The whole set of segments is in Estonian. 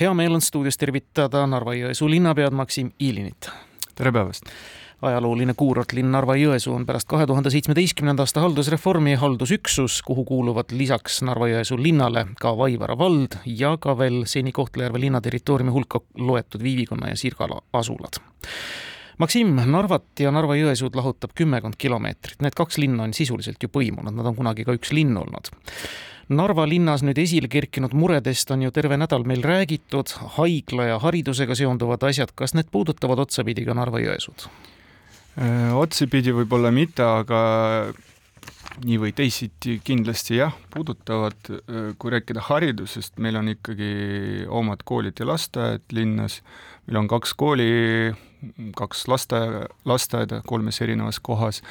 hea meel on stuudios tervitada Narva-Jõesuu linnapead Maksim Ilinit. tere päevast! ajalooline kuurortlinn Narva-Jõesuu on pärast kahe tuhande seitsmeteistkümnenda aasta haldusreformi haldusüksus, kuhu kuuluvad lisaks Narva-Jõesuu linnale ka Vaivara vald ja ka veel seni Kohtla-Järve linna territooriumi hulka loetud Viivikonna ja Sirgala asulad. Maksim, Narvat ja Narva-Jõesuud lahutab kümmekond kilomeetrit, need kaks linna on sisuliselt ju põimunud, nad on kunagi ka üks linn olnud Narva linnas nüüd esile kerkinud muredest on ju terve nädal meil räägitud, haigla ja haridusega seonduvad asjad, kas need puudutavad otsapidi ka Narva-Jõesuud? Äh, otsapidi võib-olla mitte, aga nii või teisiti kindlasti jah, puudutavad, äh, kui rääkida haridusest, meil on ikkagi omad koolid ja lasteaed linnas, meil on kaks kooli, kaks lasteaia, lasteaeda kolmes erinevas kohas,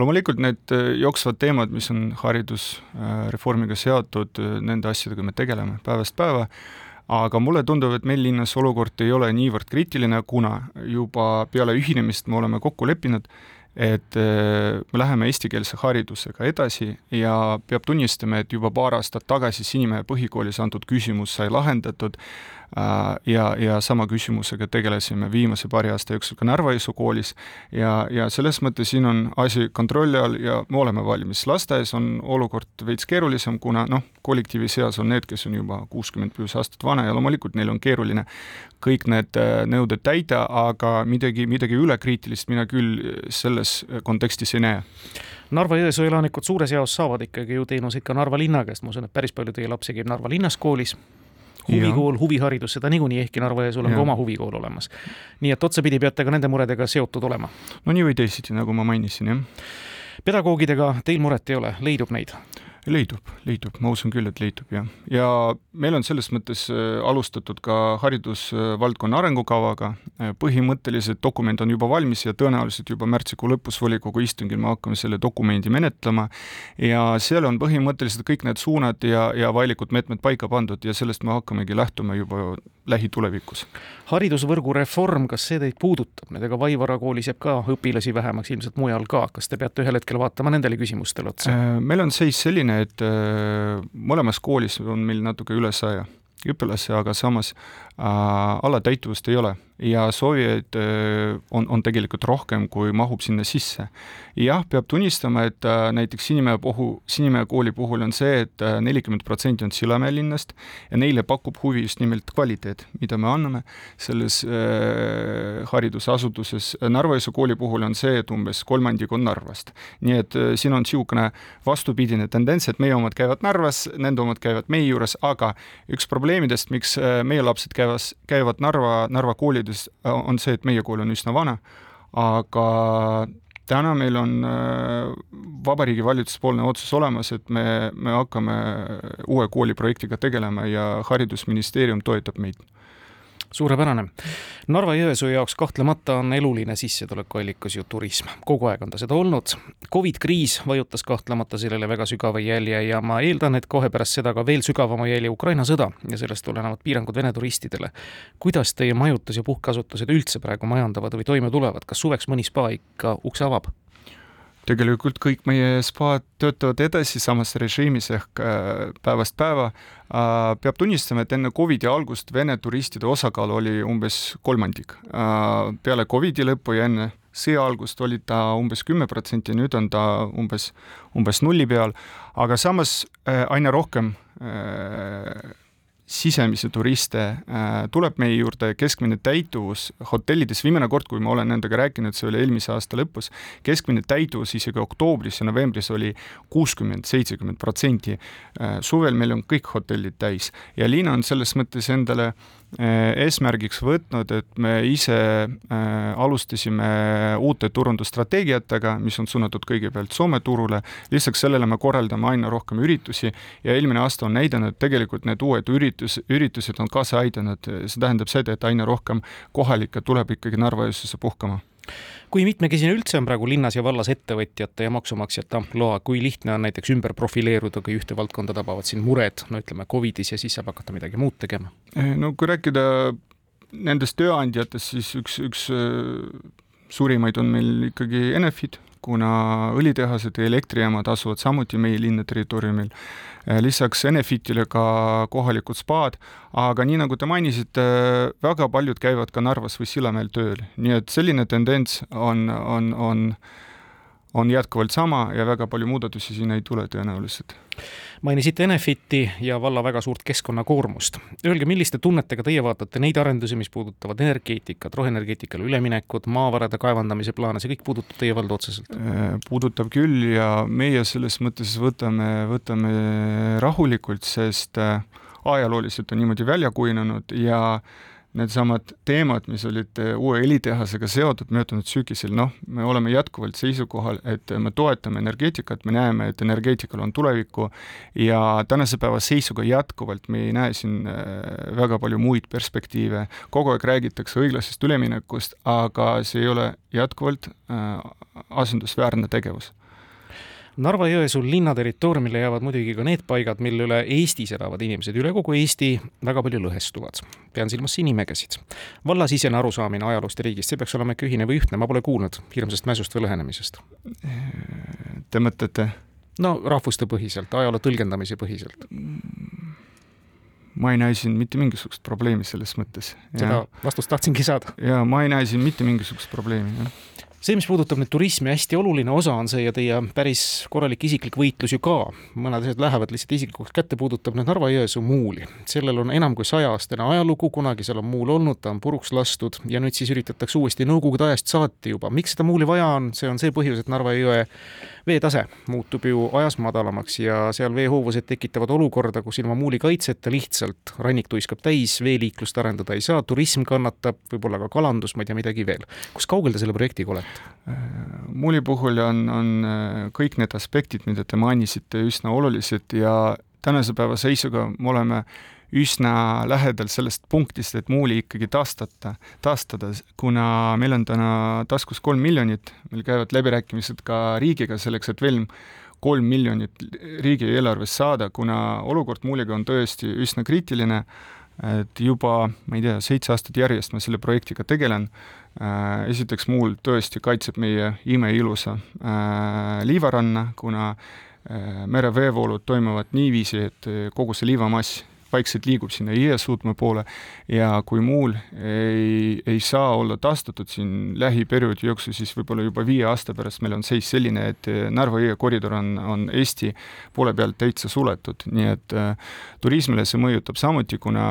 loomulikult need äh, jooksvad teemad, mis on haridusreformiga seotud, äh, nende asjadega me tegeleme päevast päeva, aga mulle tundub, et meil linnas olukord ei ole niivõrd kriitiline, kuna juba peale ühinemist me oleme kokku leppinud, et äh, me läheme eestikeelse haridusega edasi ja peab tunnistama, et juba paar aastat tagasi Sinimäe põhikoolis antud küsimus sai lahendatud Äh, ja, ja sama küsimusega tegelesime viimase paari aasta jooksul ka Narva-Jõesuu koolis. Ja, ja selles mõttes siin on asi kontrolli all ja me oleme valmis. lasteaias on olukord veits keerulisem, kuna noh, kollektiivi seas on need, kes on juba kuuskümmend pluss aastat vana ja loomulikult neil on keeruline kõik need äh, nõuded täida, aga midagi, midagi ülekriitilist mina küll selles kontekstis ei näe. Narva-Jõesuu elanikud suures jaos saavad ikkagi ju teenuseid ka Narva linna käest, ma usun, et päris palju teie lapsi käib Narva linnas koolis, huvikool, huviharidus, seda niikuinii, ehkki Narva-Jõesuul on ja. ka oma huvikool olemas. nii et otsapidi peate ka nende muredega seotud olema. no nii või teisiti, nagu ma mainisin, jah. pedagoogidega teil muret ei ole, leidub neid? Leidub, leidub, ma usun küll, et leidub jah. ja meil on selles mõttes äh, alustatud ka haridusvaldkonna arengukavaga, äh, põhimõtteliselt dokument on juba valmis ja tõenäoliselt juba märtsikuu lõpus volikogu istungil me hakkame selle dokumendi menetlema ja seal on põhimõtteliselt kõik need suunad ja, ja vajalikud meetmed paika pandud ja sellest me hakkamegi lähtuma juba lähitulevikus. haridusvõrgu reform, kas see teid puudutab nüüd, ega Vaivara koolis jääb ka õpilasi vähemaks, ilmselt mujal ka, kas te peate ühel hetkel vaatama nendele küsimustele otsa? Äh, meil on seis selline, et äh, mõlemas koolis on meil natuke üle saja õpilase, aga samas äh, alatäituvust ei ole ja soovijaid äh, on, on tegelikult rohkem, kui mahub sinna sisse. jah, peab tunnistama, et äh, näiteks Sinimäe puhul, Sinimäe kooli puhul on see et, et äh, nelikümmend protsenti on Sillamäe linnast ja neile pakub huvi just nimelt kvaliteet, mida me anname selles äh, haridusasutuses. Narva-Jõesuu kooli puhul on see, et umbes kolmandik on Narvast. nii et äh, siin on niisugune vastupidine tendents, et meie omad käivad Narvas, nende omad käivad meie juures, aga üks probleemidest, miks äh, meie lapsed käivas, käivad Narva, Narva koolides, äh, on see, et meie kool on üsna vana, aga täna meil on äh, Vabariigi valitsuspoolne otsus olemas, et me, me hakkame uue kooliprojektiga tegelema ja Haridusministeerium toetab meid suurepärane. Narva-Jõesuu jaoks kahtlemata on eluline sissetulekuallikas ju turism, kogu aeg on ta seda olnud. Covid kriis vajutas kahtlemata sellele väga sügava jälje ja ma eeldan, et kohe pärast seda ka veel sügavama jälje Ukraina sõda ja sellest tulenevad piirangud Vene turistidele. kuidas teie majutus- ja puhkeasutused üldse praegu majandavad või toime tulevad, kas suveks mõni spa ikka ukse avab? Tegelikult kõik meie spaad töötavad edasi samas režiimis ehk äh, päevast päeva. Äh, peab tunnistama, et enne Covidi algust Vene turistide osakaal oli umbes kolmandik. Äh, peale Covidi lõppu ja enne sõja algust oli ta umbes kümme protsenti, nüüd on ta umbes, umbes nulli peal, aga samas aina rohkem sisemisi turiste äh, tuleb meie juurde, keskmine täituvus hotellides, viimane kord, kui ma olen nendega rääkinud, see oli eelmise aasta lõpus, keskmine täituvus isegi oktoobris ja novembris oli kuuskümmend, seitsekümmend protsenti. Äh, suvel meil on kõik hotellid täis ja linn on selles mõttes endale äh, eesmärgiks võtnud, et me ise alustasime uute turundusstrateegiatega, mis on suunatud kõigepealt Soome turule, lisaks sellele me korraldame aina rohkem üritusi ja eelmine aasta on näidanud, tegelikult need uued üritused üritus, üritused on kaasa aidanud, see tähendab seda, et aina rohkem kohalikke tuleb ikkagi Narva-Jõesuusse puhkama. Kui mitmekesine üldse on praegu linnas ja vallas ettevõtjate ja maksumaksjate ampluaa, kui lihtne on näiteks ümber profileeruda, kui ühte valdkonda tabavad siin mured, no ütleme Covidis ja siis saab hakata midagi muud tegema? No kui rääkida nendest tööandjatest, siis üks, üks eh, suurimaid on meil ikkagi Enefit, kuna õlitehased ja elektrijaamad asuvad samuti meie linna territooriumil, lisaks Enefitile ka kohalikud spaad, aga nii, nagu te mainisite, väga paljud käivad ka Narvas või Sillamäel tööl, nii et selline tendents on, on, on on jätkuvalt sama ja väga palju muudatusi siin ei tule tõenäoliselt. mainisite Enefiti ja valla väga suurt keskkonnakoormust. Öelge, milliste tunnetega teie vaatate neid arendusi, mis puudutavad energeetikat, roheenergeetikale üleminekut, maavarade kaevandamise plaane, see kõik puudutab teie valda otseselt? Äh, puudutab küll ja meie selles mõttes võtame, võtame rahulikult, sest äh, ajalooliselt on niimoodi välja kujunenud ja äh, needsamad teemad, mis olid eh, uue õlitehasega seotud möödunud sügisel, noh, me oleme jätkuvalt seisukohal, et me toetame energeetikat, me näeme, et energeetikal on tulevikku ja tänase päeva seisuga jätkuvalt me ei näe siin eh, väga palju muid perspektiive. kogu aeg räägitakse õiglasest üleminekust, aga see ei ole jätkuvalt äh, asendusväärne tegevus Narva-Jõesuu linna territooriumile jäävad muidugi ka need paigad, mille üle Eestis elavad inimesed üle kogu Eesti väga palju lõhestuvad. pean silmas siin nimekäsid. vallasisene arusaamine ajaloost ja riigist, see peaks olema ikka ühine või ühtne, ma pole kuulnud hirmsast mäsust või lõhenemisest. Te mõtlete? no rahvuste põhiselt, ajaloo tõlgendamise põhiselt ma ei näe siin mitte mingisugust probleemi selles mõttes. seda vastust tahtsingi saada. jaa, ma ei näe siin mitte mingisugust probleemi, jah see, mis puudutab nüüd turismi, hästi oluline osa on see ja teie päris korralik isiklik võitlus ju ka, mõned asjad lähevad lihtsalt isiklikuks kätte, puudutab nüüd Narva-Jõesuu muuli. sellel on enam kui sajaaastane ajalugu, kunagi seal on muul olnud, ta on puruks lastud ja nüüd siis üritatakse uuesti Nõukogude ajast saati juba. miks seda muuli vaja on, see on see põhjus, et Narva jõe veetase muutub ju ajas madalamaks ja seal veehoovused tekitavad olukorda, kus ilma muuli kaitseta lihtsalt rannik tuiskab täis, veeliiklust arendada ei saa, turism kannatab, võib-olla ka kalandus, ma ei tea, midagi veel. kus kaugel te selle projektiga olete? Muuli puhul on, on äh, kõik need aspektid, mida te mainisite, üsna olulised ja tänase päeva seisuga me oleme üsna lähedal sellest punktist, et muuli ikkagi taastada, taastada, kuna meil on täna taskus kolm miljonit, meil käivad läbirääkimised ka riigiga selleks, et veel kolm miljonit riigieelarvest saada, kuna olukord muuliga on tõesti üsna kriitiline, et juba, ma ei tea, seitse aastat järjest ma selle projektiga tegelen, äh, esiteks muul tõesti kaitseb meie imeilusa äh, liivaranna, kuna äh, mereveevoolud toimuvad niiviisi, et kogu see liivamass vaikselt liigub sinna jõesuudme poole ja kui muul ei, ei saa olla taastatud siin lähiperioodi jooksul, siis võib-olla juba viie aasta pärast meil on seis selline, et Narva jõe koridor on, on Eesti poole pealt täitsa suletud, nii et äh, turismile see mõjutab samuti, kuna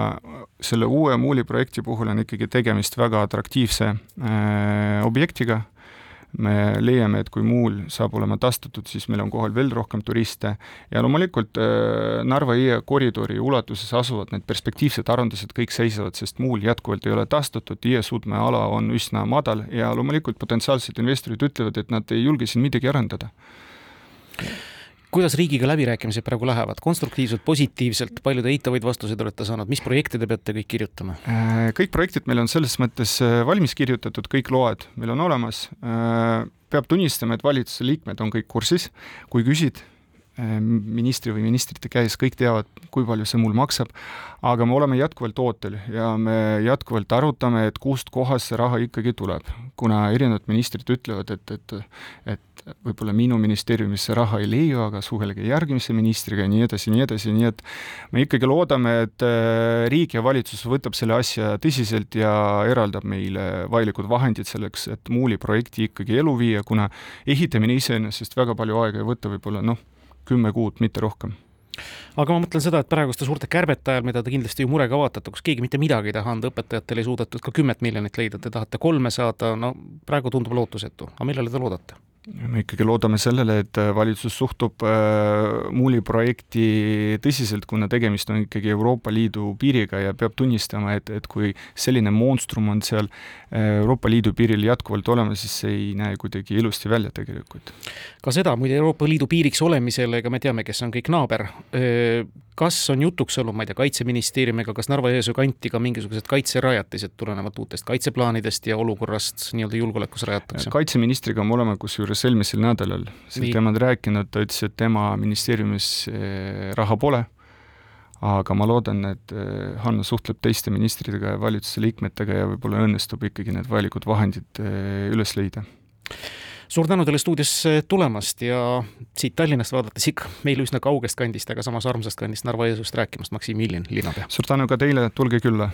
selle uue muuli projekti puhul on ikkagi tegemist väga atraktiivse äh, objektiga me leiame, et kui muul saab olema taastatud, siis meil on kohal veel rohkem turiste. Ja loomulikult äh, Narva jõe koridori ulatuses asuvad need perspektiivsed arendused kõik seisavad, sest muul jätkuvalt ei ole taastatud, jõesuudme ala on üsna madal ja loomulikult potentsiaalsed investorid ütlevad, et nad ei julge siin midagi arendada kuidas riigiga läbirääkimised praegu lähevad, konstruktiivselt, positiivselt, palju te eitavaid vastuseid olete saanud, mis projekte te peate kõik kirjutama? Äh, kõik projektid meil on selles mõttes äh, valmis kirjutatud, kõik loed meil on olemas. Äh, peab tunnistama, et valitsuse liikmed on kõik kursis, kui küsid ministri või ministrite käes, kõik teavad, kui palju see mul maksab, aga me oleme jätkuvalt ootel ja me jätkuvalt arutame, et kust kohast see raha ikkagi tuleb. kuna erinevad ministrid ütlevad, et, et, et võib-olla minu ministeeriumis see raha ei leiu, aga suhelge järgmise ministriga ja nii edasi, nii edasi, nii et me ikkagi loodame, et äh, riik ja valitsus võtab selle asja tõsiselt ja eraldab meile vajalikud vahendid selleks, et Muuli projekti ikkagi ellu viia, kuna ehitamine iseenesest väga palju aega ei võta, võib-olla noh, kümme kuud, mitte rohkem aga ma mõtlen seda, et praeguste suurte kärbete ajal, mida te kindlasti ju murega vaatate, kus keegi mitte midagi ei taha anda, õpetajatel ei suudetud ka kümmet miljonit leida, te tahate kolme saada, no praegu tundub lootusetu, aga millele te loodate? Me ikkagi loodame sellele, et äh, valitsus suhtub äh, Muuli projekti tõsiselt, kuna tegemist on ikkagi Euroopa Liidu piiriga ja peab tunnistama, et, et kui selline monstrum on seal äh, Euroopa Liidu piiril jätkuvalt olemas, siis see ei näe kuidagi ilusti välja tegelikult. ka seda muide Euroopa Liidu piiriks olemisel, ega me teame, kes on kõik naaber, kas on jutuks olnud, ma ei tea, Kaitseministeeriumiga, kas Narva-Jõesuu kanti ka mingisugused kaitserajatised tulenevalt uutest kaitseplaanidest ja olukorrast nii-öelda julgeolekus rajatakse? kaitseministriga me oleme kusjuures eelmisel nädalal sel teemal rääkinud, ta ütles, et tema ministeeriumis eh, raha pole, aga ma loodan, et eh, Hanno suhtleb teiste ministritega ja valitsuse liikmetega ja võib-olla õnnestub ikkagi need vajalikud vahendid eh, üles leida. Suur tänu teile stuudiosse tulemast ja siit Tallinnast vaadates ikka meile üsna kaugest kandist, aga samas armsast kandist Narva-Jõesuust rääkimast, Maksim Iljin, linnapea. suur tänu ka teile, tulge külla